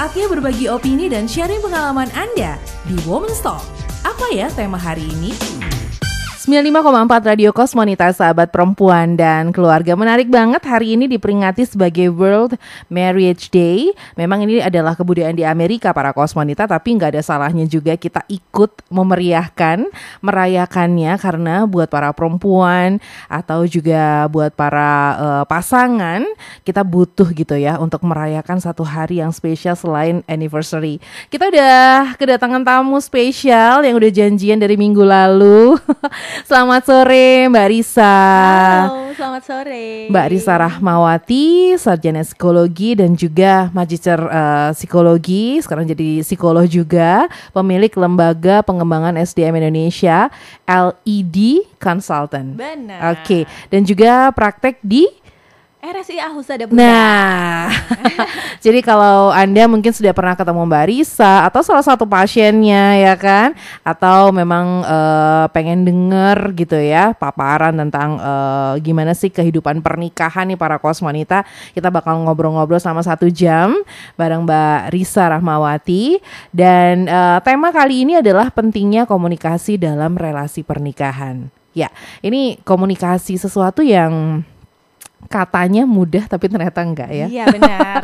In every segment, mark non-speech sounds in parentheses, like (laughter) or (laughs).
Saatnya berbagi opini dan sharing pengalaman Anda di Women's Talk. Apa ya tema hari ini? 95,4 Radio Kosmonita sahabat perempuan dan keluarga menarik banget hari ini diperingati sebagai World Marriage Day. Memang ini adalah kebudayaan di Amerika para kosmonita tapi nggak ada salahnya juga kita ikut memeriahkan, merayakannya karena buat para perempuan atau juga buat para uh, pasangan kita butuh gitu ya untuk merayakan satu hari yang spesial selain anniversary. Kita udah kedatangan tamu spesial yang udah janjian dari minggu lalu. (laughs) Selamat sore Mbak Risa. Halo, selamat sore. Mbak Risa Rahmawati, sarjana psikologi dan juga magister uh, psikologi, sekarang jadi psikolog juga, pemilik lembaga pengembangan SDM Indonesia, LED Consultant. Benar. Oke, okay. dan juga praktek di RSI Ahusada Bunda. Nah, (laughs) jadi kalau Anda mungkin sudah pernah ketemu Mbak Risa atau salah satu pasiennya ya kan, atau memang uh, pengen denger gitu ya paparan tentang uh, gimana sih kehidupan pernikahan nih para kos wanita, kita bakal ngobrol-ngobrol selama satu jam bareng Mbak Risa Rahmawati dan uh, tema kali ini adalah pentingnya komunikasi dalam relasi pernikahan. Ya, ini komunikasi sesuatu yang katanya mudah tapi ternyata enggak ya. Iya benar.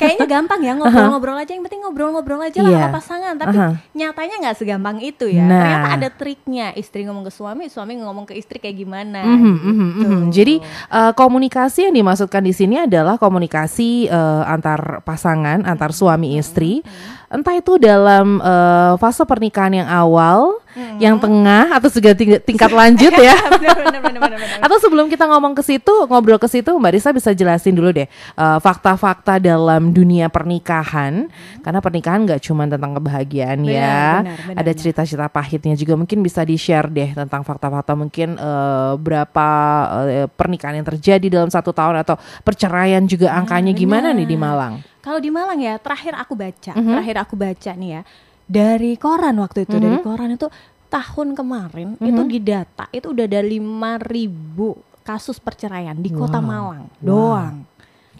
Kayaknya gampang ya ngobrol-ngobrol aja yang penting ngobrol-ngobrol aja lah yeah. sama pasangan. Tapi uh -huh. nyatanya nggak segampang itu ya. Nah. Ternyata ada triknya. Istri ngomong ke suami, suami ngomong ke istri kayak gimana. Mm -hmm, gitu. mm -hmm. Jadi uh, komunikasi yang dimaksudkan di sini adalah komunikasi uh, antar pasangan, antar suami istri. Mm -hmm entah itu dalam uh, fase pernikahan yang awal, hmm. yang tengah atau juga ting tingkat lanjut ya. (laughs) atau sebelum kita ngomong ke situ, ngobrol ke situ, Mbak Risa bisa jelasin dulu deh eh, fakta-fakta uh, dalam dunia pernikahan, hmm. karena pernikahan nggak cuma tentang kebahagiaan benar, ya, benar, benar, ada cerita-cerita pahitnya juga mungkin bisa di share deh tentang fakta-fakta mungkin uh, berapa uh, pernikahan yang terjadi dalam satu tahun atau perceraian juga angkanya benar. gimana nih di Malang? Kalau di Malang ya, terakhir aku baca, mm -hmm. terakhir aku baca nih ya dari koran waktu itu, mm -hmm. dari koran itu tahun kemarin mm -hmm. itu di data itu udah ada lima ribu kasus perceraian di wow. kota Malang wow. doang.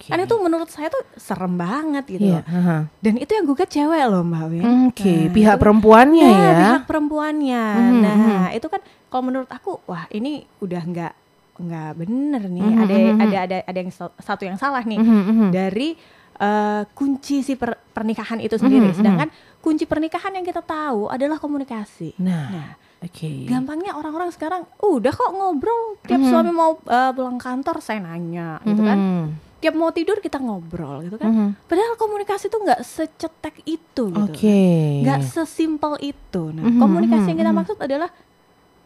Okay. Kan itu menurut saya tuh serem banget gitu yeah. uh -huh. Dan itu yang gugat cewek loh Mbak Win. Oke, okay. nah, pihak perempuannya ya, ya. pihak perempuannya. Mm -hmm. Nah, itu kan kalau menurut aku wah ini udah nggak nggak bener nih. Mm -hmm. Ada ada ada ada yang satu yang salah nih. Mm -hmm. Dari uh, kunci si per pernikahan itu sendiri. Mm -hmm. Sedangkan kunci pernikahan yang kita tahu adalah komunikasi. Nah, nah oke. Okay. Gampangnya orang-orang sekarang udah kok ngobrol tiap mm -hmm. suami mau uh, pulang kantor saya nanya gitu kan. Tiap mau tidur kita ngobrol gitu kan. Mm -hmm. Padahal komunikasi itu nggak secetek itu gitu. Oke. Okay. Nggak sesimpel itu. Nah, mm -hmm. komunikasi yang kita maksud adalah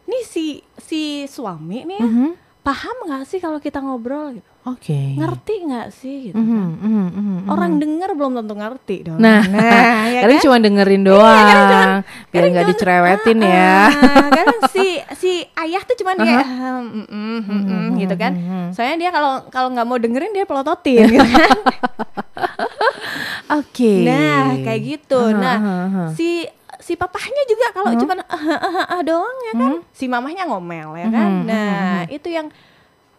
nih si si suami nih mm -hmm. Paham nggak sih kalau kita ngobrol gitu Oke. Okay. Ngerti nggak sih gitu mm -hmm, kan? Mm -hmm, mm -hmm. Orang denger belum tentu ngerti dong. Nah, nah (laughs) ya kalian kan? cuma dengerin iya, doang. Iya, cuman, biar nggak dicerewetin uh, ya. Uh, kan si (laughs) si ayah tuh cuma uh -huh. kayak mm, mm, mm, mm, mm, gitu kan. Soalnya dia kalau kalau nggak mau dengerin dia pelototin gitu kan. (laughs) Oke. Okay. Nah, kayak gitu. Uh -huh, nah, uh -huh. si si papahnya juga kalau uh -huh. cuma uh, uh, uh, doang ya kan. -huh. Si mamahnya ngomel ya kan. Uh -huh. Nah, uh -huh. itu yang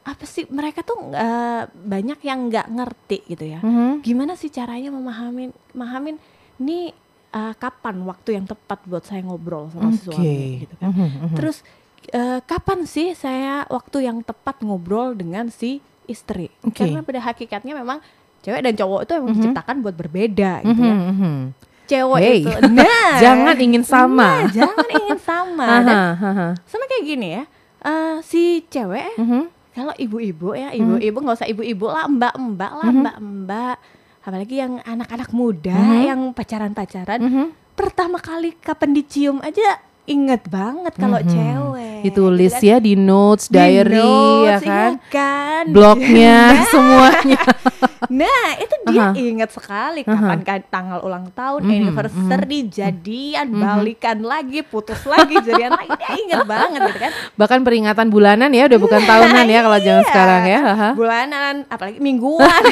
apa sih mereka tuh uh, banyak yang nggak ngerti gitu ya. Mm-hmm. Gimana sih caranya memahamin, memahamin ini uh, kapan waktu yang tepat buat saya ngobrol sama okay. suami gitu kan. Mm-hmm. Terus uh, kapan sih saya waktu yang tepat ngobrol dengan si istri? Okay. Karena pada hakikatnya memang cewek dan cowok itu emang mm-hmm. diciptakan buat berbeda gitu mm-hmm. ya. Cewek hey. itu, (laughs) nah jangan ingin sama, nah, jangan ingin sama. (laughs) Dan sama kayak gini ya, uh, si cewek mm-hmm kalau ibu-ibu ya ibu-ibu nggak usah ibu-ibu lah mbak-mbak lah mm-hmm. mbak-mbak apalagi yang anak-anak muda mm-hmm. yang pacaran-pacaran mm-hmm. pertama kali kapan dicium aja inget banget kalau mm -hmm. cewek ditulis kan? ya di notes di diary ya notes, ya kan, kan? blognya (laughs) nah. semuanya (laughs) nah itu dia uh -huh. inget sekali kapan kan tanggal ulang tahun mm -hmm. anniversary mm -hmm. jadian mm -hmm. balikan lagi putus lagi jadian lagi dia inget (laughs) banget gitu kan bahkan peringatan bulanan ya udah bukan nah, tahunan ya kalau zaman iya. sekarang ya bulanan apalagi mingguan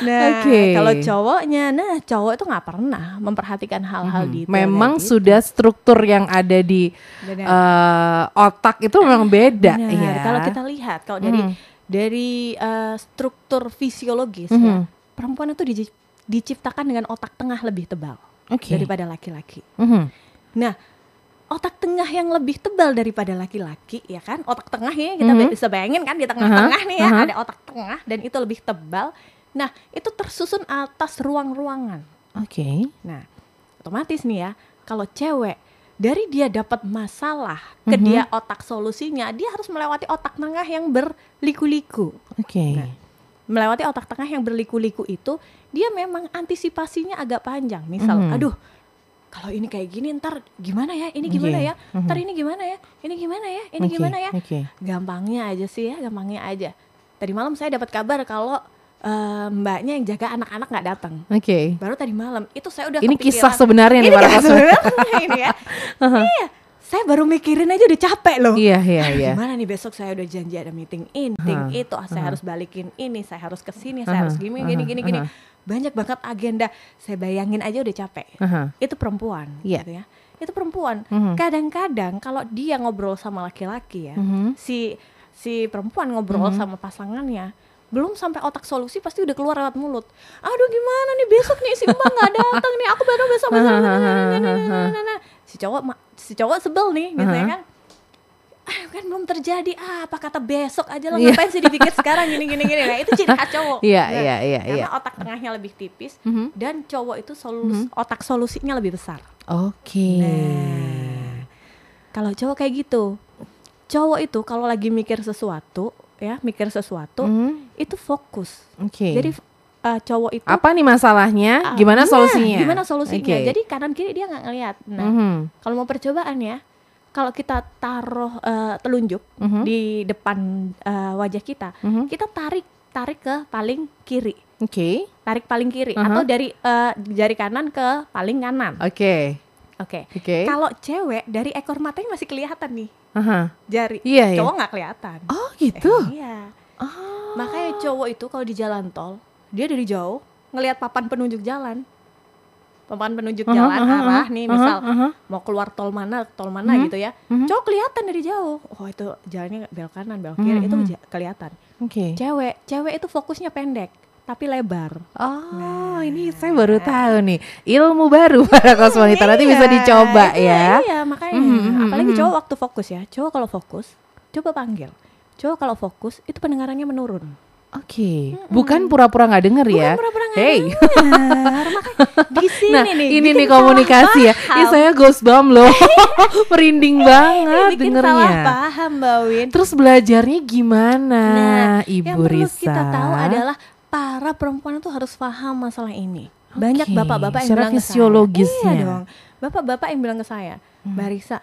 Nah, okay. kalau cowoknya, nah cowok itu nggak pernah memperhatikan hal-hal hmm. detail. Memang gitu. Sudah struktur yang ada di uh, otak itu memang beda. Benar. Ya. Kalau kita lihat, kalau dari hmm. dari uh, struktur fisiologis, hmm. ya, perempuan itu diciptakan dengan otak tengah lebih tebal Oke. daripada laki-laki. Mhm. Nah, otak tengah yang lebih tebal daripada laki-laki, ya kan? Otak tengah ini kita Mhm. bisa bayangin kan di tengah-tengah nih ya aha. ada otak tengah dan itu lebih tebal. Nah, itu tersusun atas ruang-ruangan. Oke. Nah, otomatis nih ya, kalau cewek dari dia dapat masalah ke Mhm. dia otak solusinya, dia harus melewati otak tengah yang berliku-liku. Oke. Nah, melewati otak tengah yang berliku-liku itu dia memang antisipasinya agak panjang. Misal, Mhm. aduh, kalau ini kayak gini ntar gimana ya? Ini gimana Oke. ya? Mhm. Ntar ini gimana ya? Ini gimana ya? Ini Oke, gimana ya? Oke. Gampangnya aja sih ya, gampangnya aja. Tadi malam saya dapat kabar kalau eh, mbaknya yang jaga anak-anak nggak datang. Oke. Baru tadi malam itu saya udah Ini kepikiran. kisah sebenarnya nih para kisah sebenarnya ini ya. (laughs) Iya, saya baru mikirin aja udah capek loh. Iya, iya, iya. Gimana nih besok saya udah janji ada meeting ini, meeting Aha, itu, ah, saya aha. harus balikin ini, saya harus ke sini, Aha, saya harus gini, gini, aha, gini, gini. aha. Banyak banget agenda. Saya bayangin aja udah capek. Aha. Itu perempuan, Iya. gitu ya. Itu perempuan. Mhm. Kadang-kadang kalau dia ngobrol sama laki-laki ya, Mhm. si si perempuan ngobrol Mhm. sama pasangannya, belum sampai otak solusi pasti udah keluar lewat mulut. Aduh gimana nih besok nih si mbak nggak datang nih, aku baru besok besok. Si cowok si cowok sebel nih, biasanya Aha. kan. Ah, kan belum terjadi ah, apa kata besok aja lah Iya. ngapain sih dipikir sekarang gini gini gini nah itu ciri khas (laughs) cowok Iya, Nah, iya, iya, karena iya. otak tengahnya lebih tipis Mhm. dan cowok itu solus, otak solusinya lebih besar Oke. Nah, kalau cowok kayak gitu, cowok itu kalau lagi mikir sesuatu, ya mikir sesuatu, Mhm. itu fokus. Oke. Jadi uh, cowok itu apa nih masalahnya? ah, Gimana nah, solusinya? Gimana solusinya? Oke. Jadi kanan kiri dia nggak ngeliat. Nah, Mhm. kalau mau percobaan ya, kalau kita taruh uh, telunjuk Mhm. di depan uh, wajah kita, Mhm. kita tarik tarik ke paling kiri, Oke. tarik paling kiri, Aha. atau dari uh, jari kanan ke paling kanan. Oke. Oke. Oke. Kalau cewek dari ekor matanya masih kelihatan nih Aha. jari. Iya, iya. Cowok nggak kelihatan. Oh, gitu. Eh, iya. Oh. Makanya cowok itu kalau di jalan tol, dia dari jauh ngelihat papan penunjuk jalan. Papan penunjuk Aha, jalan aha, arah aha, nih, aha, misal aha. mau keluar tol mana, tol mana Mhm, gitu ya. mhm. Cowok kelihatan dari jauh. Oh, itu jalannya belok kanan, belok kiri, Mhm, itu mhm. kelihatan. Oke. Cewek, cewek itu fokusnya pendek tapi lebar. Oh, ini saya baru tahu nih ilmu baru (laughs) para kosmonita nanti bisa Iya, dicoba itu ya. Iya, makanya. Mhm, mhm, Apalagi mhm. cowok waktu fokus ya. Cowok kalau fokus, coba panggil. Cowok kalau fokus itu pendengarannya menurun. Oke, bukan pura-pura nggak denger ya. Bukan pura-pura nggak Hey. denger. (laughs) Di sini Nah, nih. ini nih komunikasi ya. Ini saya ghost bomb loh. (laughs) Merinding banget bikin dengernya. salah paham, Mbak Win. Terus belajarnya gimana, Nah, Ibu yang perlu Risa? kita tahu adalah para perempuan itu harus paham masalah ini. Banyak Oke, bapak-bapak yang secara bilang ke saya. fisiologisnya. Iya dong. Bapak-bapak yang bilang ke saya, Hmm. Mbak Risa,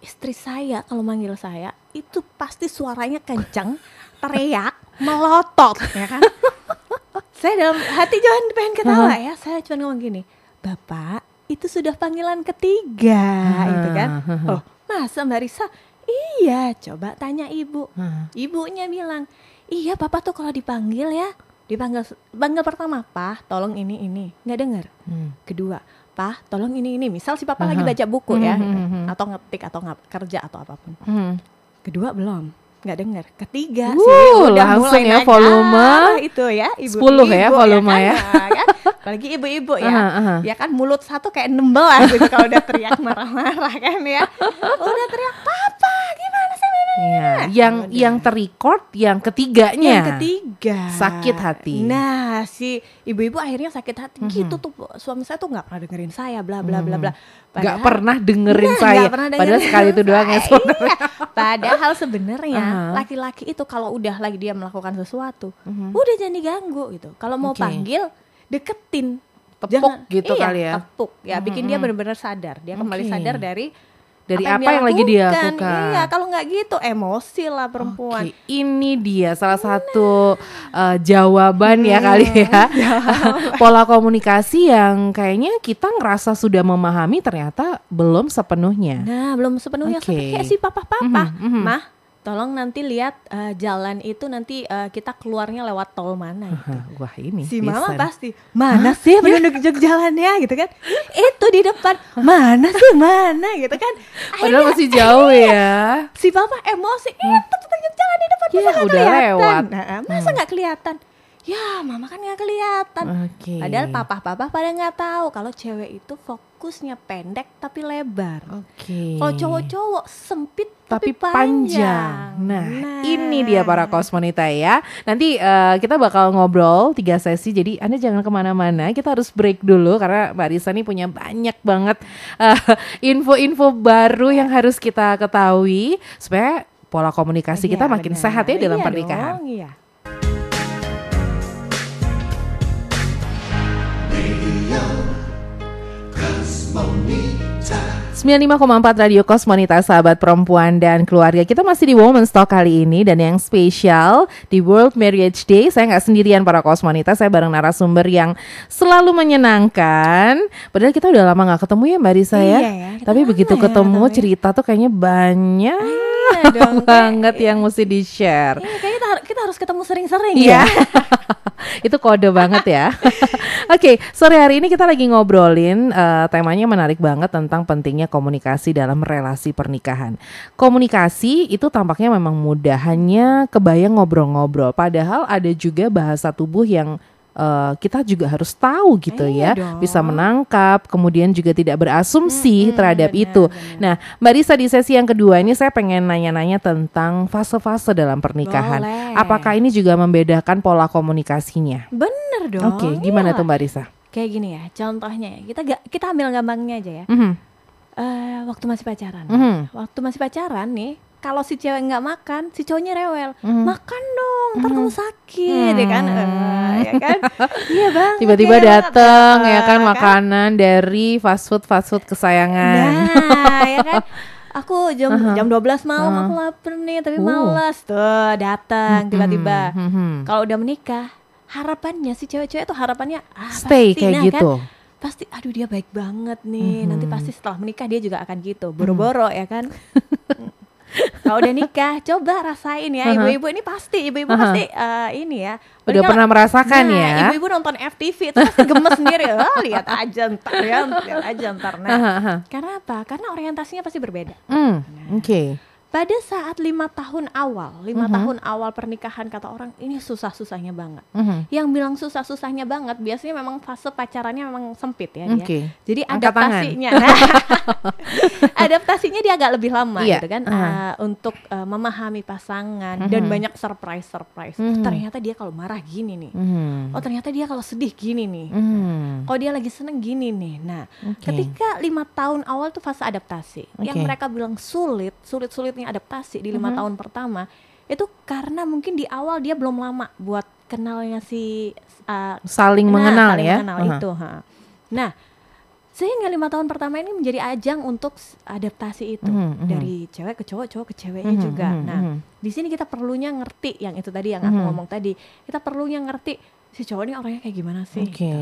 istri saya kalau manggil saya itu pasti suaranya kencang, (laughs) teriak, melotot, ya kan? (laughs) saya dalam hati jangan pengen ketawa ya. Saya cuma ngomong gini, Bapak itu sudah panggilan ketiga, gitu kan? Oh, masa Mbak Risa? Iya, coba tanya ibu. Ibunya bilang, iya papa tuh kalau dipanggil ya, dipanggil panggil pertama, Pak, tolong ini ini, nggak dengar. Hmm. Kedua, Pak, tolong ini ini. Misal si papa Aha. lagi baca buku ya, Mhm, mhm, mhm. atau ngetik atau nggak kerja atau apa pun. Hmm. Kedua belum, nggak dengar. Ketiga, sih udah langsung mulai ya, nanya. volume. Ah, itu ya, ibu 10 ya volume kan, ya. Kan? Apalagi ibu-ibu ya. Aha, aha. Ya kan mulut satu kayak 16 gitu kalau udah teriak marah-marah kan ya. (laughs) Udah teriak? Iya, yang udah. yang terrecord yang ketiganya. Yang ketiga Sakit hati. Nah si ibu-ibu akhirnya sakit hati Mhm. gitu tuh suami saya tuh nggak pernah dengerin saya bla bla bla bla. Gak Padahal- pernah dengerin Nah, saya. nggak pernah Padahal dengerin sekali itu (laughs) doang ya. sebenarnya. Padahal sebenarnya Aha. laki-laki itu kalau udah lagi dia melakukan sesuatu, Mhm. udah jangan diganggu gitu. Kalau mau Oke. panggil, deketin. Tepuk gitu iya, kali ya. Tepuk ya, bikin Mhm, dia mhm. benar-benar sadar. Dia kembali Oke. sadar dari Dari apa, yang, lagi dia lakukan. Iya, kalau nggak gitu emosi lah perempuan. Oke, ini dia salah satu uh, jawaban ya kali ya. (laughs) (laughs) Pola komunikasi yang kayaknya kita ngerasa sudah memahami ternyata belum sepenuhnya. Nah, belum sepenuhnya Oke. seperti kayak si papa-papa. Mhm, mhm. Mah, tolong nanti lihat eh, jalan itu nanti eh, kita keluarnya lewat tol mana. gitu. Hah, Wah ini Si bisa mama pasti mana sih penunjuk jalannya gitu kan? (laughs) Itu di depan mana sih mana gitu kan? Padahal Akhirnya masih jauh ya. si papa emosi itu penunjuk jalan di depan Ya, masa nggak udah kelihatan? lewat. Nah, masa nggak kelihatan? Ya mama kan nggak kelihatan Oke. padahal papa-papa pada nggak tahu kalau cewek itu fokusnya pendek tapi lebar Oke. kalau cowok-cowok sempit tapi tapi, panjang. panjang. Nah, ini dia para kosmonita ya. Nanti eh, kita bakal ngobrol tiga sesi. Jadi anda jangan ke mana-mana. Kita harus break dulu karena Mbak Risa nih punya banyak banget eh, (laughs) info-info baru yang harus kita ketahui supaya pola komunikasi kita Iya, makin sehat ya dalam Iya pernikahan. dong, iya. 95,4 Radio Kosmonita sahabat perempuan dan keluarga. Kita masih di Women's Talk kali ini Dan yang spesial di World Marriage Day Saya nggak sendirian para Kosmonita Saya bareng narasumber yang selalu menyenangkan. Padahal kita udah lama nggak ketemu ya Mbak Risa ya? Iya ya, Tapi begitu ya ketemu ketemu ya. cerita tuh kayaknya banyak Iya (laughs) dong, kayak- banget yang mesti di-share Iya, kayaknya kita, kita harus ketemu sering-sering Iya. ya. (laughs) itu kode banget ya. (laughs) Oke, sore hari ini kita lagi ngobrolin eh, temanya menarik banget tentang pentingnya komunikasi dalam relasi pernikahan. Komunikasi itu tampaknya memang mudah, hanya kebayang ngobrol-ngobrol. Padahal ada juga bahasa tubuh yang eh, kita juga harus tahu gitu ya, Iya dong. bisa menangkap, kemudian juga tidak berasumsi Mm-mm, terhadap benar, itu. benar. Nah, Mbak Risa di sesi yang kedua ini saya pengen nanya-nanya tentang fase-fase dalam pernikahan. Boleh. Apakah ini juga membedakan pola komunikasinya? Bener dong. Oke, gimana iya. tuh Mbak Risa? Kayak gini ya, contohnya ya. Kita ga, kita ambil gampangnya aja ya. Mhm, Eh, waktu masih pacaran. mhm, Waktu masih pacaran nih, kalau si cewek nggak makan, si cowoknya rewel. mhm. Makan dong, ntar Mhm. kamu sakit, ya kan? Eh, ya kan? (laughs) Iya bang. Tiba-tiba datang ya kan makanan dari fast food fast food kesayangan. Nah, (laughs) ya kan? Aku jam Aha. jam 12 malam Aha. aku lapar nih tapi Uh. malas tuh datang tiba-tiba. Mhm, mhm. Kalau udah menikah, harapannya si cewek-cewek tuh harapannya ah, Stay pasti, kayak nah, kan, gitu. pasti aduh dia baik banget nih. Nanti Mhm. pasti setelah menikah dia juga akan gitu. Boro-boro ya kan. (laughs) Kalau udah nikah, coba rasain ya. Ibu-ibu ini pasti, ibu-ibu Aha. pasti eh, ini ya. Udah Mereka- pernah merasakan nah, ya. Ibu-ibu nonton FTV itu pasti gemes sendiri. (laughs) Oh, lihat aja ntar ya, lihat aja ntar. Nah, Aha, aha. karena apa? Karena orientasinya pasti berbeda. Hmm, Oke. Pada saat lima tahun awal, lima Mhm. tahun awal pernikahan kata orang ini susah-susahnya banget. Mhm. Yang bilang susah-susahnya banget biasanya memang fase pacarannya memang sempit ya dia. Oke. Jadi Angkat adaptasinya, (laughs) adaptasinya dia agak lebih lama Iya, gitu kan, aha. uh, untuk uh, memahami pasangan dan Mhm. banyak surprise surprise. Mhm. ternyata dia kalau marah gini nih. Mhm. Oh ternyata dia kalau sedih gini nih. Mhm. Kalau dia lagi seneng gini nih. Nah, Oke. ketika lima tahun awal tuh fase adaptasi, yang Oke. mereka bilang sulit, sulit sulitnya adaptasi di lima Mhm. tahun pertama, itu karena mungkin di awal dia belum lama buat kenalnya si uh, Saling nah, mengenal saling ya. mengenal Aha. itu. ha. Nah, sehingga lima tahun pertama ini menjadi ajang untuk adaptasi itu Mhm, mhm. dari cewek ke cowok, cowok ke ceweknya Mhm, juga. mhm, Nah, mhm. di sini kita perlunya ngerti yang itu tadi yang aku Mhm. ngomong tadi. Kita perlunya ngerti si cowok ini orangnya kayak gimana sih. Oke.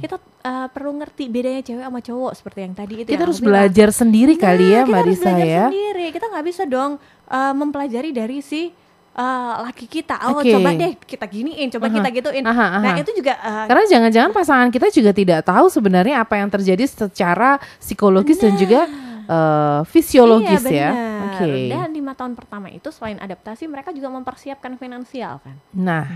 Kita uh, perlu ngerti bedanya cewek sama cowok seperti yang tadi itu. Kita yang harus bilang. belajar sendiri kali ya Nah, kita Mbak Risa belajar ya. sendiri. Kita nggak bisa dong uh, mempelajari dari si uh, laki kita. Oh, Oke. coba deh kita giniin, coba Aha. kita gituin. Aha, Nah, aha. itu juga uh, Karena jangan-jangan pasangan kita juga tidak tahu sebenarnya apa yang terjadi secara psikologis dan juga eh, fisiologis iya, ya. benar. Oke. Dan lima tahun pertama itu selain adaptasi, mereka juga mempersiapkan finansial kan. Nah,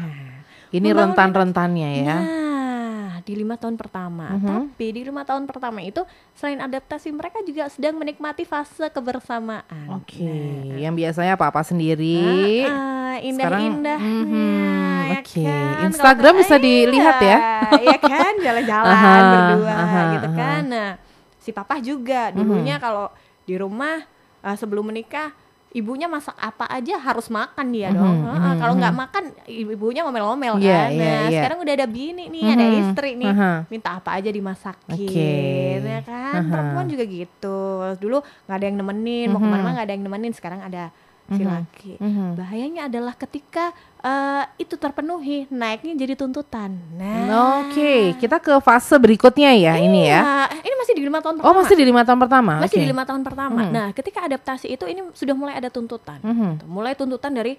ini rentan-rentannya ya. Nah, di lima tahun pertama. Mhm. Tapi di lima tahun pertama itu selain adaptasi, mereka juga sedang menikmati fase kebersamaan. Oke, Nah, yang biasanya apa-apa sendiri. Ah, ah, Sekarang, indah-indahnya, mhm, ya oke. kan? Instagram bisa dilihat ya. Iya kan, jalan-jalan Aha, berdua aha, gitu aha. kan. Nah, si papa juga dulunya kalau di rumah uh, sebelum menikah ibunya masak apa aja harus makan dia dong. Mhm, Heeh, mhm, kalau nggak mhm. makan ibunya ngomel-ngomel Iya, kan. iya, nah, iya. sekarang udah ada bini nih, ada Mhm, istri nih. aha. Minta apa aja dimasakin, Oke. ya kan? Aha. Perempuan juga gitu. Dulu nggak ada yang nemenin, mau Mhm. ke mana-mana nggak ada yang nemenin. Sekarang ada si Mhm. laki. Mhm. Bahayanya adalah ketika eh, itu terpenuhi, naiknya jadi tuntutan. Nah, Oke, kita ke fase berikutnya ya ini ya. Iya, ini masih di lima tahun Oh, pertama. masih di lima tahun pertama. Masih Oke. di lima tahun pertama. Hmm. Nah, ketika adaptasi itu ini sudah mulai ada tuntutan. Mhm. Tuh, Mulai tuntutan dari,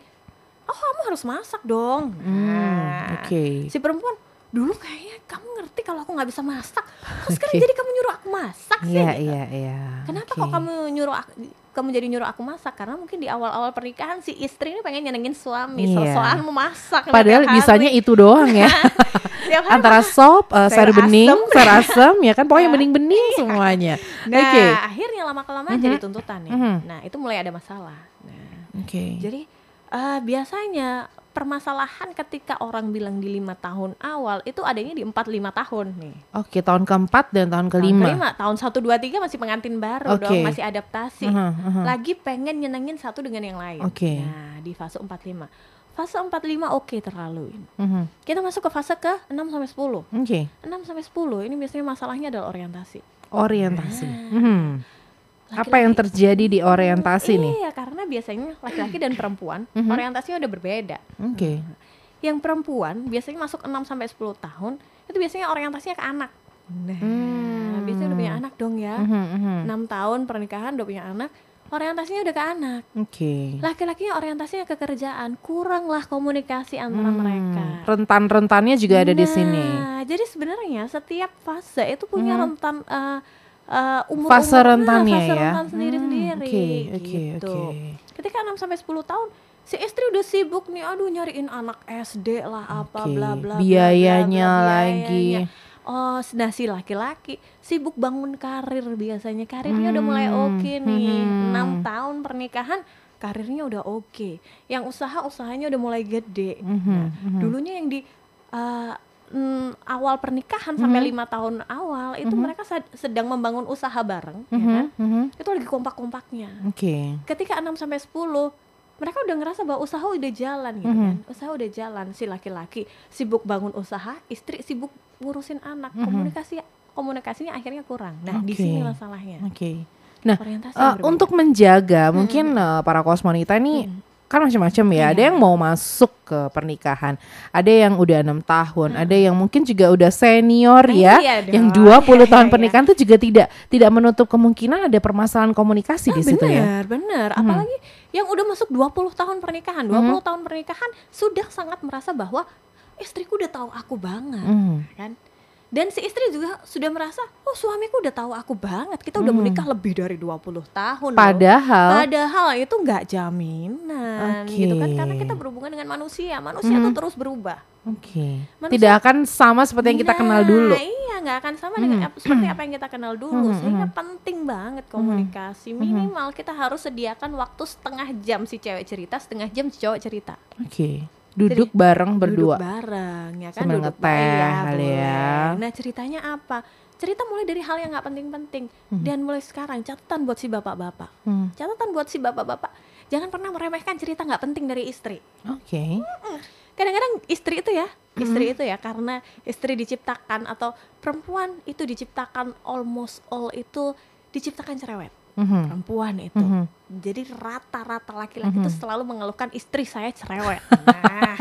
oh kamu harus masak dong. Hmm, Nah, Oke. si perempuan dulu kayaknya kamu ngerti kalau aku nggak bisa masak. Kok sekarang Oke. jadi kamu nyuruh aku masak sih? Iya, gitu. iya, iya. Kenapa Oke. kok kamu nyuruh aku, kamu jadi nyuruh aku masak karena mungkin di awal-awal pernikahan si istri ini pengen nyenengin suami Iya. soal memasak Padahal bisanya itu doang ya. (laughs) Antara sop, uh, sayur Sayur bening, asem. sayur asem, ya kan pokoknya bening-bening semuanya. Nah, Oke. akhirnya lama kelamaan jadi tuntutan ya. Mhm. Nah, itu mulai ada masalah. Nah, Oke. jadi eh, biasanya permasalahan ketika orang bilang di lima tahun awal itu adanya di empat lima tahun nih. Oke, tahun keempat dan tahun Tahun kelima. kelima, tahun satu dua tiga masih pengantin baru Oke. dong, masih adaptasi. Aha, aha. Lagi pengen nyenengin satu dengan yang lain. Oke. Nah, di fase 45. Fase 45 oke terlalu. Mhm. Kita masuk ke fase ke 6 sampai 10. Oke. 6 sampai 10 ini biasanya masalahnya adalah orientasi. Orientasi. Nah. Apa yang terjadi di orientasi nih? Iya, karena biasanya laki-laki dan perempuan (laughs) Mhm. orientasinya udah berbeda. Oke. Yang perempuan biasanya masuk 6 sampai 10 tahun itu biasanya orientasinya ke anak. Nah, Hmm. biasanya udah punya anak dong ya. Mhm, mhm. 6 tahun pernikahan udah punya anak, orientasinya udah ke anak. Oke. Laki-lakinya orientasinya ke kerjaan, kuranglah komunikasi antara Hmm, mereka. Rentan-rentannya juga ada di sini. Nah, jadi sebenarnya setiap fase itu punya Mhm. rentan eh, eh, umur Fase rentannya fase ya. rentan sendiri-sendiri. Hmm, oke, gitu. oke. Ketika 6 sampai 10 tahun si istri udah sibuk nih, aduh nyariin anak SD lah apa Oke, bla bla bla, biayanya bla, bla, lagi. biayanya. Oh, nah si laki-laki sibuk bangun karir biasanya. Karirnya udah mulai Hmm, oke nih. hmm. 6 tahun pernikahan karirnya udah oke. Yang usaha usahanya udah mulai gede. Mhm, Nah, mhm. dulunya yang di uh, mm, awal pernikahan sampai Mhm. lima tahun awal itu Mhm. mereka sad- sedang membangun usaha bareng ya Mhm, kan mhm. itu lagi kompak-kompaknya Oke. ketika 6 sampai 10 mereka udah ngerasa bahwa usaha udah jalan gitu Mhm. kan usaha udah jalan si laki-laki sibuk bangun usaha istri sibuk ngurusin anak Mhm. komunikasi komunikasinya akhirnya kurang nah di Oke. sini masalahnya Oke. Nah, Eh, yang berbeda. untuk menjaga mungkin eh, para kosmonita nih Hmm. Kan macam-macam ya. Ada Iya. yang mau masuk ke pernikahan, ada yang udah enam tahun, ada yang mungkin juga udah senior ya, Iya yang dong. 20 (laughs) tahun Iya. pernikahan tuh juga tidak tidak menutup kemungkinan ada permasalahan komunikasi di situ ya. benar, benar. Apalagi yang udah masuk 20 tahun pernikahan, 20 tahun pernikahan sudah sangat merasa bahwa istriku udah tahu aku banget, Hmm. kan? Dan si istri juga sudah merasa, oh suamiku udah tahu aku banget. Kita udah menikah lebih dari 20 tahun. loh." Padahal Padahal itu nggak jaminan Oke. gitu kan karena kita berhubungan dengan manusia. Manusia tuh terus berubah. Oke. Manusia- Tidak akan sama seperti yang kita kenal Nah, dulu. Iya, nggak akan sama dengan ap- seperti apa yang kita kenal dulu. Hmm, Sehingga hmm. penting banget komunikasi. Minimal kita harus sediakan waktu setengah jam si cewek cerita, setengah jam si cowok cerita. Oke. Duduk bareng berdua. Duduk bareng, ya kan? Sambil Duduk ngeteh iya, kali ya. Nah, ceritanya apa? Cerita mulai dari hal yang nggak penting-penting. Dan mulai sekarang catatan buat si bapak-bapak. Hmm. Catatan buat si bapak-bapak. Jangan pernah meremehkan cerita nggak penting dari istri. Oke. kadang-kadang istri itu ya istri itu ya karena istri diciptakan atau perempuan itu diciptakan almost all itu diciptakan cerewet Mhm. perempuan itu Mhm. jadi rata-rata laki-laki itu selalu mengeluhkan istri saya cerewet (laughs) nah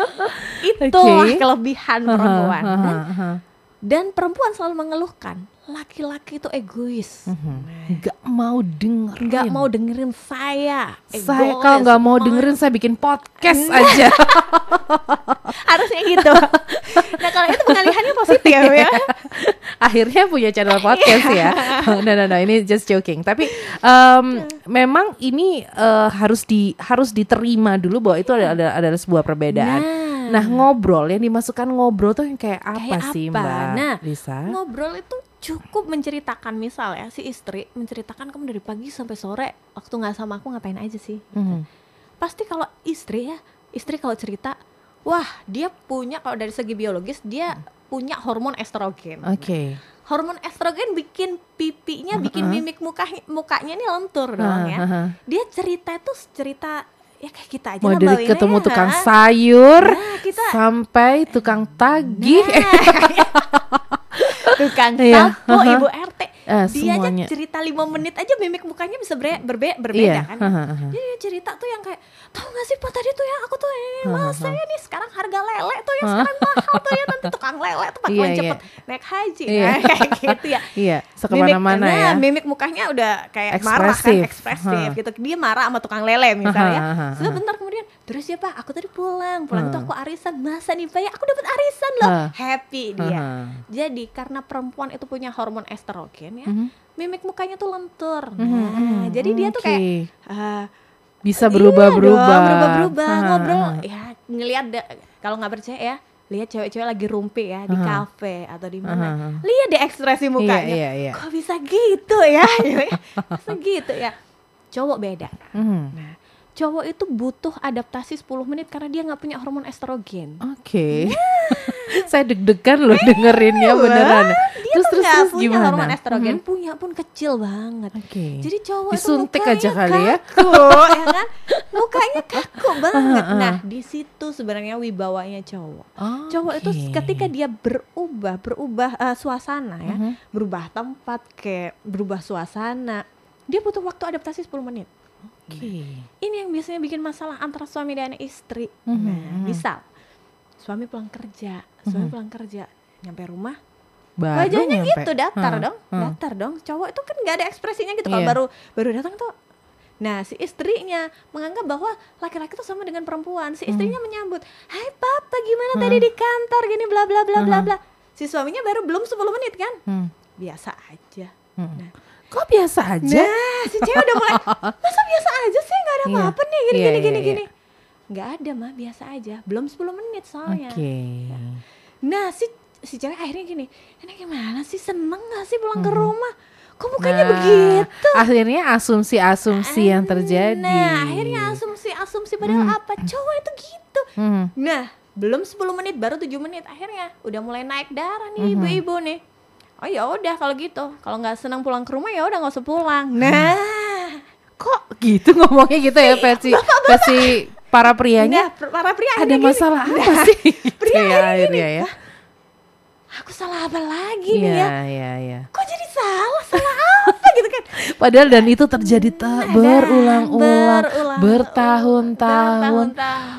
(laughs) itulah Oke. kelebihan perempuan dan, aha. dan perempuan selalu mengeluhkan laki-laki itu egois Mhm. Nggak mau dengerin. nggak mau dengerin saya Saya egois, kalau nggak mau ma- dengerin saya bikin podcast Nah. aja. (laughs) harusnya gitu nah kalau itu pengalihannya positif (laughs) ya Akhirnya punya channel podcast ya. (laughs) no no no ini just joking. Tapi em, memang ini eh, harus di harus diterima dulu bahwa itu ada ada, ada sebuah perbedaan. Nah, ngobrol yang dimasukkan ngobrol tuh yang kayak apa Kayak sih apa? Mbak Nah, Lisa? ngobrol itu cukup menceritakan misal ya si istri menceritakan kamu dari pagi sampai sore waktu nggak sama aku ngapain aja sih Mhm. pasti kalau istri ya istri kalau cerita wah dia punya kalau dari segi biologis dia punya hormon estrogen Oke. hormon estrogen bikin pipinya bikin mimik mukanya mukanya ini lentur dong ya dia cerita itu cerita ya kayak kita aja Mau dari ketemu ya. tukang sayur Nah, kita sampai tukang tagih. (laughs) tukang Iya, sapu, aha. ibu RT. Eh, dia semuanya. aja cerita lima menit aja mimik mukanya bisa bre- berbe- berbeda Iya, kan. Jadi dia cerita tuh yang kayak tahu gak sih pak tadi tuh ya aku tuh ini masa ya nih sekarang harga lele tuh ya sekarang mahal tuh ya nanti tukang lele tuh bakalan Iya, cepet naik haji Iya. nah, (laughs) kayak gitu ya. Iya, sekemana-mana Mimik- ya. nah, mimik mukanya udah kayak marah kan, Ekspresif. ekspresif gitu. Dia marah sama tukang lele misalnya. Ha, ha. Sebentar kemudian, terus ya Pak, aku tadi pulang, pulang itu Ha. aku arisan, masa nih Pak ya, aku dapat arisan loh. Ha. Happy dia. Jadi karena perempuan itu punya hormon estrogen ya, Mhm. mimik mukanya tuh lentur. Nah, Mhm, mhm. jadi dia tuh kayak Oke. ah, bisa iya berubah-berubah. dong, berubah-berubah Aha, ngobrol ya ngelihat kalau nggak percaya ya lihat cewek-cewek lagi rumpi ya di kafe atau di mana aha. lihat deh ekspresi mukanya Iya, iya, iya. kok bisa (laughs) gitu ya bisa gitu ya cowok beda Mhm. nah cowok itu butuh adaptasi 10 menit karena dia nggak punya hormon estrogen Oke. (laughs) Saya deg-degan loh dengerinnya beneran. dia terus terus terus punya gimana? hormon estrogen Mhm. punya pun kecil banget Oke. jadi cowok Disuntik itu aja kali ya. kaku, ya kan mukanya kaku (laughs) banget Ah, ah. nah di situ sebenarnya wibawanya cowok Oh, cowok itu ketika dia berubah berubah eh, suasana ya Mhm. berubah tempat kayak berubah suasana dia butuh waktu adaptasi 10 menit Oke. ini yang biasanya bikin masalah antara suami dan istri Mhm, nah mhm. misal suami pulang kerja suami Mhm. pulang kerja nyampe rumah Baru wajahnya nyampe. gitu datar Hah, dong hah. datar dong cowok itu kan nggak ada ekspresinya gitu kalau Iya. baru baru datang tuh nah si istrinya menganggap bahwa laki-laki itu sama dengan perempuan si istrinya menyambut hai papa gimana Hmm. tadi di kantor gini bla bla bla bla Hmm. bla si suaminya baru belum 10 menit kan Hmm, biasa aja hmm. Nah. Kok biasa aja? nah si cewek udah mulai (laughs) masa biasa aja sih nggak ada Iya. apa-apa nih gini Iya, gini iya, gini iya. gini nggak ada mah biasa aja belum 10 menit soalnya Oke. Nah si si cewek akhirnya gini, ini gimana sih seneng gak sih pulang ke Mhm. rumah? Kok mukanya Nah, begitu? Akhirnya asumsi-asumsi yang terjadi. Nah akhirnya asumsi-asumsi padahal Hmm. apa? Cowok itu gitu. Hmm. Nah belum 10 menit baru 7 menit akhirnya udah mulai naik darah nih Mhm. ibu-ibu nih. Oh ya udah kalau gitu, kalau nggak senang pulang ke rumah ya udah nggak usah pulang. Nah, Kok gitu ngomongnya gitu ya versi versi para prianya? nah para pria Ada gini, masalah apa sih? (laughs) pria ya, akhirnya ya. aku salah apa lagi nih ya? Iya, iya, iya. Kok jadi salah? Salah apa gitu kan? Padahal dan itu terjadi ta- Nah, berulang-ulang, berulang- bertahun-tahun.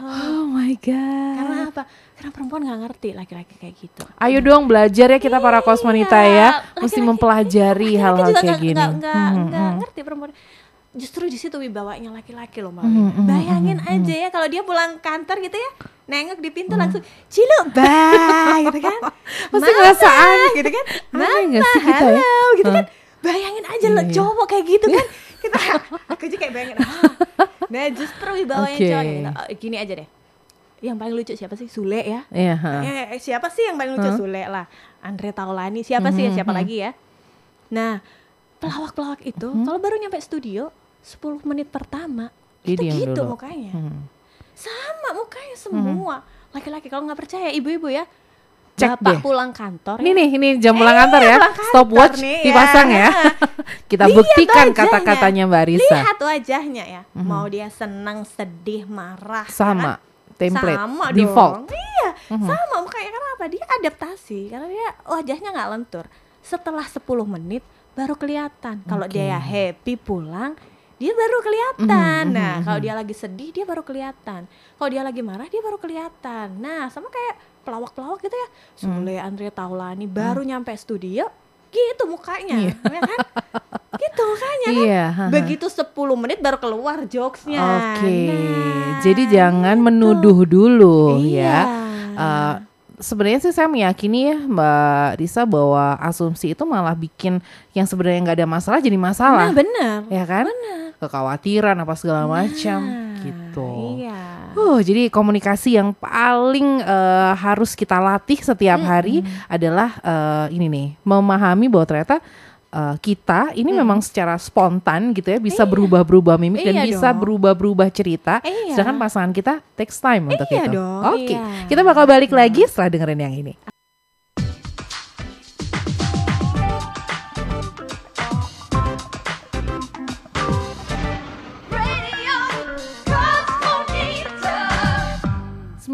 Oh my god. Karena apa? Karena perempuan nggak ngerti laki-laki kayak gitu. Ayo dong belajar ya kita para kosmonita Iya, ya, mesti laki-laki- mempelajari Laki-laki hal-hal kayak nggak- gini. nggak nggak Hmm, nggak hmm. ngerti perempuan. Justru di situ wibawanya laki-laki loh mbak. Hmm, Wina. hmm, Bayangin hmm, aja ya kalau dia pulang kantor gitu ya, nengok di Hmm. pintu langsung cilu bye gitu kan. (laughs) Pasti Mama, ngerasa aneh. gitu kan. Mama, sih kita ya? halo gitu kan. Bayangin aja lo Iya, cowok kayak gitu kan. (laughs) Kita aku aja kayak bayangin. ah. Nah, justru wibawanya Oke. cowok gitu. Oh, gini aja deh. Yang paling lucu siapa sih? Sule ya. Iya, ha. Eh, siapa sih yang paling lucu Hah? Sule lah Andre Taulani siapa sih ya siapa mhm. lagi ya nah pelawak-pelawak itu Mhm. kalau baru nyampe studio 10 menit pertama Dia itu gitu dulu. mukanya Hmm. sama mukanya semua laki-laki kalau nggak percaya ibu-ibu ya Cek bapak deh. pulang kantor Ini ya, nih, ini jam pulang kantor ya. pulang kantor Stopwatch nih, ya. dipasang ya. (laughs) Kita Lihat buktikan kata-katanya Mbak Risa. lihat wajahnya ya Mhm. mau dia senang sedih marah ya Sama, kan? template, sama default. dong. Iya, Mhm. sama makanya karena apa? Dia adaptasi karena dia wajahnya nggak lentur. Setelah 10 menit baru kelihatan. Kalau Oke. dia happy pulang, dia baru kelihatan. Mhm, Nah, mhm, kalau mhm. dia lagi sedih dia baru kelihatan. Kalau dia lagi marah dia baru kelihatan. Nah, sama kayak pelawak-pelawak gitu ya. Sule Andrea Taulani baru nyampe studio gitu mukanya, Iya. ya kan? (laughs) gitu mukanya kan. Ha. Begitu 10 menit baru keluar jokesnya. Oke, Nah, jadi jangan gitu. menuduh dulu Iya. ya. Eh, sebenarnya sih saya meyakini ya Mbak Risa bahwa asumsi itu malah bikin yang sebenarnya nggak ada masalah jadi masalah, Nah, benar. ya kan? Benar. Kekhawatiran apa segala macam Nah, gitu. Iya. Oh, jadi komunikasi yang paling eh, harus kita latih setiap hari adalah eh, ini nih, memahami bahwa ternyata eh, kita ini memang secara spontan gitu ya bisa berubah-berubah mimik dan Iya bisa dong. berubah-berubah cerita. Iya. Sedangkan pasangan kita takes time untuk Iya itu. Oke, iya. kita bakal balik lagi setelah dengerin yang ini.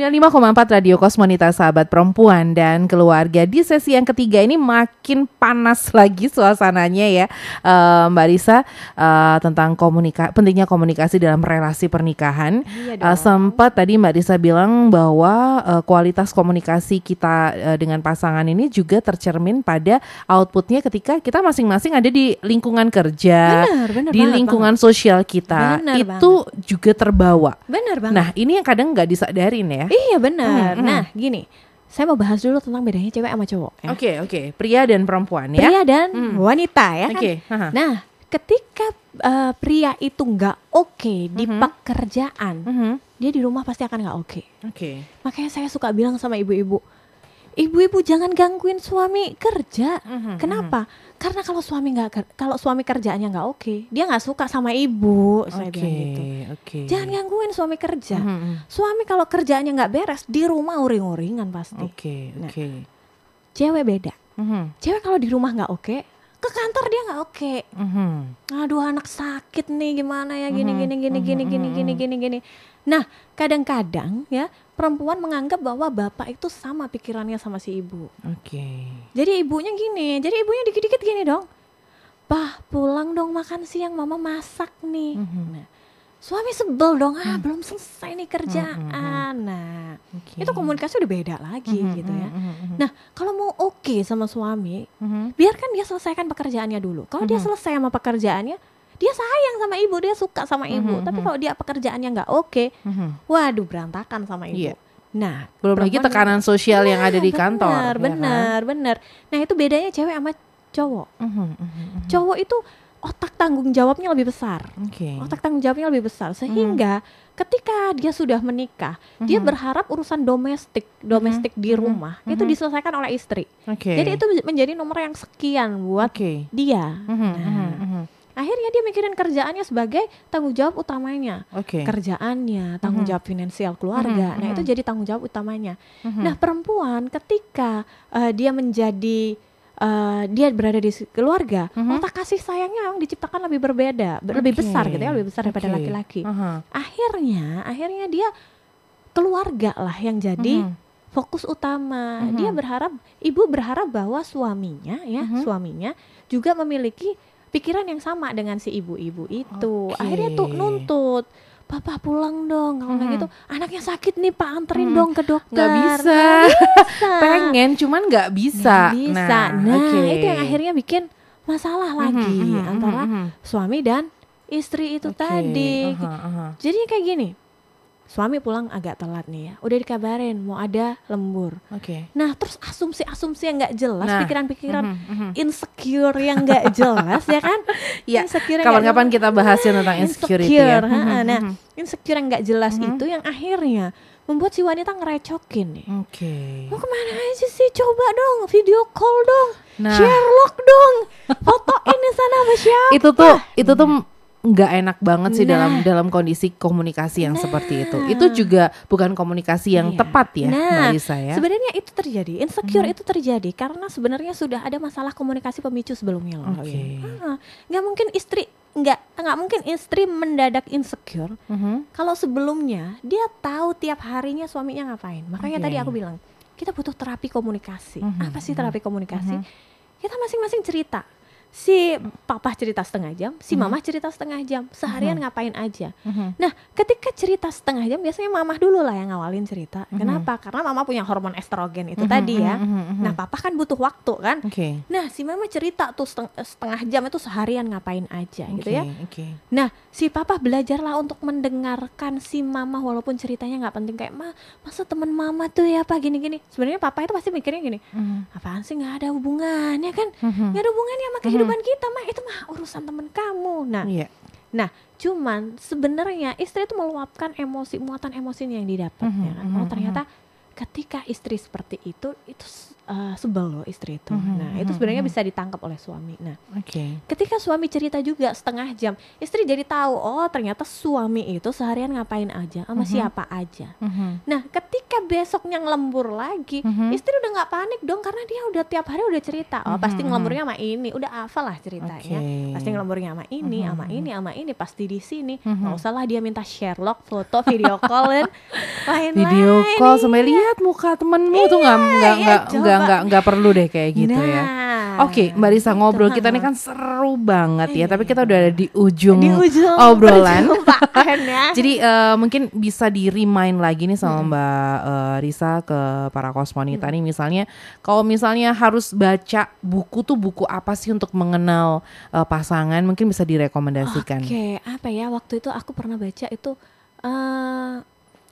95,4 Radio Kosmonita Sahabat Perempuan dan keluarga di sesi yang ketiga ini makin panas (laughs) lagi suasananya ya Eh, Mbak Risa eh, tentang komunika pentingnya komunikasi dalam relasi pernikahan Iya dong. sempat tadi Mbak Risa bilang bahwa eh, kualitas komunikasi kita eh, dengan pasangan ini juga tercermin pada outputnya ketika kita masing-masing ada di lingkungan kerja Benar, benar di banget, lingkungan sosial kita Benar itu juga terbawa Benar banget. Nah, ini yang kadang nggak disadarin ya. Iya benar. Hmm, hmm. Nah, gini. saya mau bahas dulu tentang bedanya cewek sama cowok. Ya. Oke okay, oke, okay. pria dan perempuan ya. Pria dan hmm. wanita ya. Oke. Okay. Kan? Nah, ketika uh, pria itu nggak oke okay di uh-huh. pekerjaan, uh-huh. dia di rumah pasti akan nggak oke. Okay. Oke. Okay. Makanya saya suka bilang sama ibu-ibu, ibu-ibu jangan gangguin suami kerja. Uh-huh. Kenapa? Karena kalau suami nggak kalau suami kerjaannya nggak oke, okay, dia nggak suka sama ibu. Saya okay, bilang gitu. Okay. Jangan gangguin suami kerja. Uh-huh. Suami kalau kerjaannya nggak beres di rumah uring-uringan pasti. Oke. Okay, nah, oke. Okay. Cewek beda. Uh-huh. Cewek kalau di rumah nggak oke, okay, ke kantor dia nggak oke. Okay. Mm-hmm. Aduh anak sakit nih gimana ya gini mm-hmm. gini gini gini gini gini mm-hmm. gini gini. Nah kadang-kadang ya perempuan menganggap bahwa bapak itu sama pikirannya sama si ibu. Oke. Okay. Jadi ibunya gini, jadi ibunya dikit-dikit gini dong. Bah pulang dong makan siang mama masak nih. Mm-hmm. Nah, suami sebel dong ah hmm. belum selesai nih kerjaan hmm, hmm, hmm. nah okay. itu komunikasi udah beda lagi hmm, gitu ya hmm, hmm, nah kalau mau oke okay sama suami hmm. biarkan dia selesaikan pekerjaannya dulu kalau hmm. dia selesai sama pekerjaannya dia sayang sama ibu dia suka sama ibu hmm, tapi kalau dia pekerjaannya nggak oke okay, hmm. waduh berantakan sama ibu yeah. Nah, belum lagi tekanan sosial yang ada di bener, kantor. Benar, benar, ya kan? benar. Nah, itu bedanya cewek sama cowok. Mm -hmm, mm -hmm. Cowok itu otak tanggung jawabnya lebih besar. Okay. Otak tanggung jawabnya lebih besar sehingga mm. ketika dia sudah menikah, mm-hmm. dia berharap urusan domestik domestik mm-hmm. di rumah mm-hmm. itu diselesaikan oleh istri. Okay. Jadi itu menjadi nomor yang sekian buat okay. dia. Mm-hmm. Nah, mm-hmm. Akhirnya dia mikirin kerjaannya sebagai tanggung jawab utamanya. Okay. Kerjaannya, tanggung jawab mm-hmm. finansial keluarga. Mm-hmm. Nah, itu jadi tanggung jawab utamanya. Mm-hmm. Nah, perempuan ketika uh, dia menjadi uh, dia berada di keluarga, uh-huh. otak kasih sayangnya yang diciptakan lebih berbeda, okay. lebih besar gitu ya, lebih besar daripada okay. laki-laki. Uh-huh. Akhirnya, akhirnya dia keluarga lah yang jadi uh-huh. fokus utama. Uh-huh. Dia berharap, ibu berharap bahwa suaminya ya, uh-huh. suaminya juga memiliki pikiran yang sama dengan si ibu-ibu itu. Okay. Akhirnya tuh nuntut papa pulang dong kalau hmm. gitu anaknya sakit nih pak anterin hmm. dong ke dokter nggak bisa. bisa (laughs) pengen cuman nggak bisa gak bisa nah, nah okay. itu yang akhirnya bikin masalah lagi hmm, hmm, antara hmm, suami dan istri itu okay. tadi uh -huh, uh -huh. jadi kayak gini suami pulang agak telat nih ya udah dikabarin mau ada lembur oke okay. nah terus asumsi-asumsi yang nggak jelas nah, pikiran-pikiran nah, uh -huh, insecure yang nggak jelas ya kan ya kapan-kapan kita bahasin tentang insecurity insecure, ya. nah insecure yang nggak jelas uh -huh. itu yang akhirnya membuat si wanita ngerecokin nih. Oke. Okay. Mau ke mana aja sih? Coba dong, video call dong, nah. Sherlock dong, (laughs) foto ini sana sama siapa? Itu tuh, itu tuh nggak enak banget sih nah. dalam dalam kondisi komunikasi yang nah. seperti itu. Itu juga bukan komunikasi yang iya. tepat ya, nah, Mbak ya. Sebenarnya itu terjadi, insecure hmm. itu terjadi karena sebenarnya sudah ada masalah komunikasi pemicu sebelumnya loh. Oke. Okay. Ah, nggak mungkin istri nggak nggak mungkin istri mendadak insecure mm -hmm. kalau sebelumnya dia tahu tiap harinya suaminya ngapain. Makanya okay. tadi aku bilang kita butuh terapi komunikasi. Mm -hmm. Apa sih terapi komunikasi? Mm -hmm. Kita masing-masing cerita si papa cerita setengah jam, si mama cerita setengah jam, seharian ngapain aja. Nah, ketika cerita setengah jam, biasanya mama dulu lah yang ngawalin cerita. Kenapa? Karena mama punya hormon estrogen itu tadi ya. Nah, papa kan butuh waktu kan. Okay. Nah, si mama cerita tuh setengah jam itu seharian ngapain aja okay, gitu ya. Okay. Nah, si papa belajarlah untuk mendengarkan si mama walaupun ceritanya nggak penting kayak ma, masa teman mama tuh ya apa gini-gini. Sebenarnya papa itu pasti mikirnya gini, apaan sih nggak ada hubungannya kan? Nggak ada hubungannya sama kehidupan kehidupan kita mah itu mah urusan temen kamu. Nah yeah. nah cuman sebenarnya istri itu meluapkan emosi muatan emosinya yang didapat mm -hmm, ya kan? Oh ternyata ketika istri seperti itu itu uh, sebel loh istri itu. Mm-hmm, nah, itu sebenarnya mm-hmm. bisa ditangkap oleh suami. Nah, okay. ketika suami cerita juga setengah jam, istri jadi tahu oh ternyata suami itu seharian ngapain aja sama mm-hmm. siapa aja. Mm-hmm. Nah, ketika besoknya ngelembur lagi, mm-hmm. istri udah nggak panik dong karena dia udah tiap hari udah cerita. Oh, mm-hmm. pasti ngelemburnya sama ini, udah hafal lah ceritanya. Okay. Pasti ngelemburnya sama ini, mm-hmm. sama ini, sama ini, pasti di sini. Mm-hmm. Nggak usah lah dia minta Sherlock foto, video call dan (laughs) lain-lain. Video call sampai lihat lihat muka temenmu iya, tuh nggak nggak iya, nggak nggak nggak perlu deh kayak gitu ya. nah, ya. Oke, Mbak Risa ngobrol kita ini kan seru banget ya, tapi kita udah ada di ujung, di ujung obrolan. ya. (laughs) Jadi uh, mungkin bisa di remind lagi nih sama hmm. Mbak uh, Risa ke para kosmonita hmm. nih misalnya kalau misalnya harus baca buku tuh buku apa sih untuk mengenal uh, pasangan mungkin bisa direkomendasikan. Oke, okay, apa ya waktu itu aku pernah baca itu uh,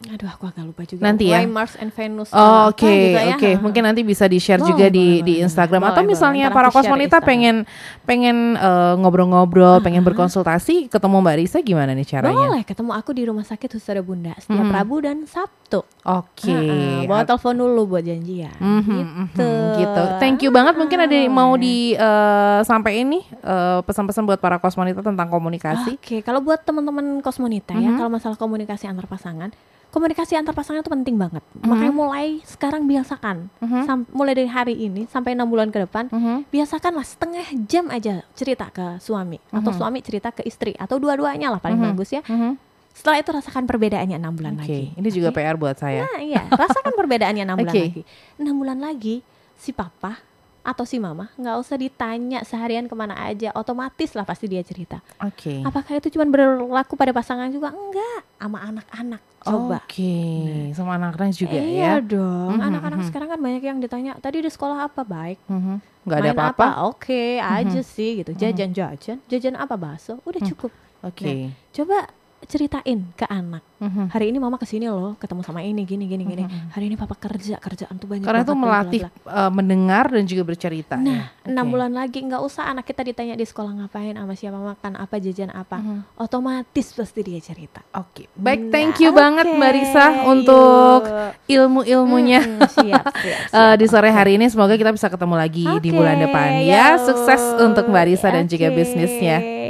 Aduh, aku agak lupa juga. Nanti ya. Why Mars and Venus. Oh, oke, apa gitu ya. oke. Mungkin nanti bisa di-share Boleh, juga di boleh, di Instagram boleh, atau boleh. misalnya para kosmonita pengen pengen eh, ngobrol-ngobrol, pengen berkonsultasi, ketemu Mbak Risa gimana nih caranya? Boleh ketemu aku di rumah sakit Husada Bunda setiap Mhm. Rabu dan Sabtu. Oke. Heeh, bawa telepon dulu buat janjian. Mhm, gitu. mhm, gitu. Thank you banget. Mungkin ada yang mau di eh, sampai ini eh, pesan-pesan buat para kosmonita tentang komunikasi. Oke, kalau buat teman-teman kosmonita ya, Mhm. kalau masalah komunikasi antar pasangan, komunikasi antar pasangan itu penting banget. Mhm. Makanya mulai sekarang biasakan, Mhm. Sam- mulai dari hari ini sampai enam bulan ke depan, Mhm. biasakanlah setengah jam aja cerita ke suami atau Mhm. suami cerita ke istri atau dua-duanya lah paling Mhm. bagus ya. Mhm. Setelah itu rasakan perbedaannya enam bulan Oke, lagi. ini juga Oke? PR buat saya. Nah, iya, rasakan (laughs) perbedaannya enam bulan Oke. lagi. Enam bulan lagi si papa atau si mama nggak usah ditanya seharian ke mana aja, otomatis lah pasti dia cerita. Oke. Apakah itu cuma berlaku pada pasangan juga? Enggak, sama anak-anak. Coba. Oke, sama anak-anak juga iya ya. dong. Mhm, Anak-anak mhm. sekarang kan banyak yang ditanya, tadi di sekolah apa baik? Mhm. Nggak ada apa-apa. Oke, aja sih gitu. Jajan-jajan, jajan apa bakso? Udah Mhm. cukup. Oke. Coba ceritain ke anak. Mhm. Hari ini mama ke sini loh, ketemu sama ini, gini, gini, gini. Hari ini papa kerja, kerjaan tuh banyak Karena itu banget, bla, bla, melatih bla. eh, mendengar dan juga bercerita. Nah, ya. enam Oke. bulan lagi nggak usah anak kita ditanya di sekolah ngapain, sama siapa makan apa, jajan apa. Mhm. Otomatis pasti dia cerita. Oke, baik. Nah, Thank you banget oke, Mbak Risa untuk ilmu-ilmunya. Mm, siap, siap, (laughs) siap. di sore hari ini semoga kita bisa ketemu lagi di Oke, bulan depan ya. Sukses untuk Mbak Risa dan juga bisnisnya.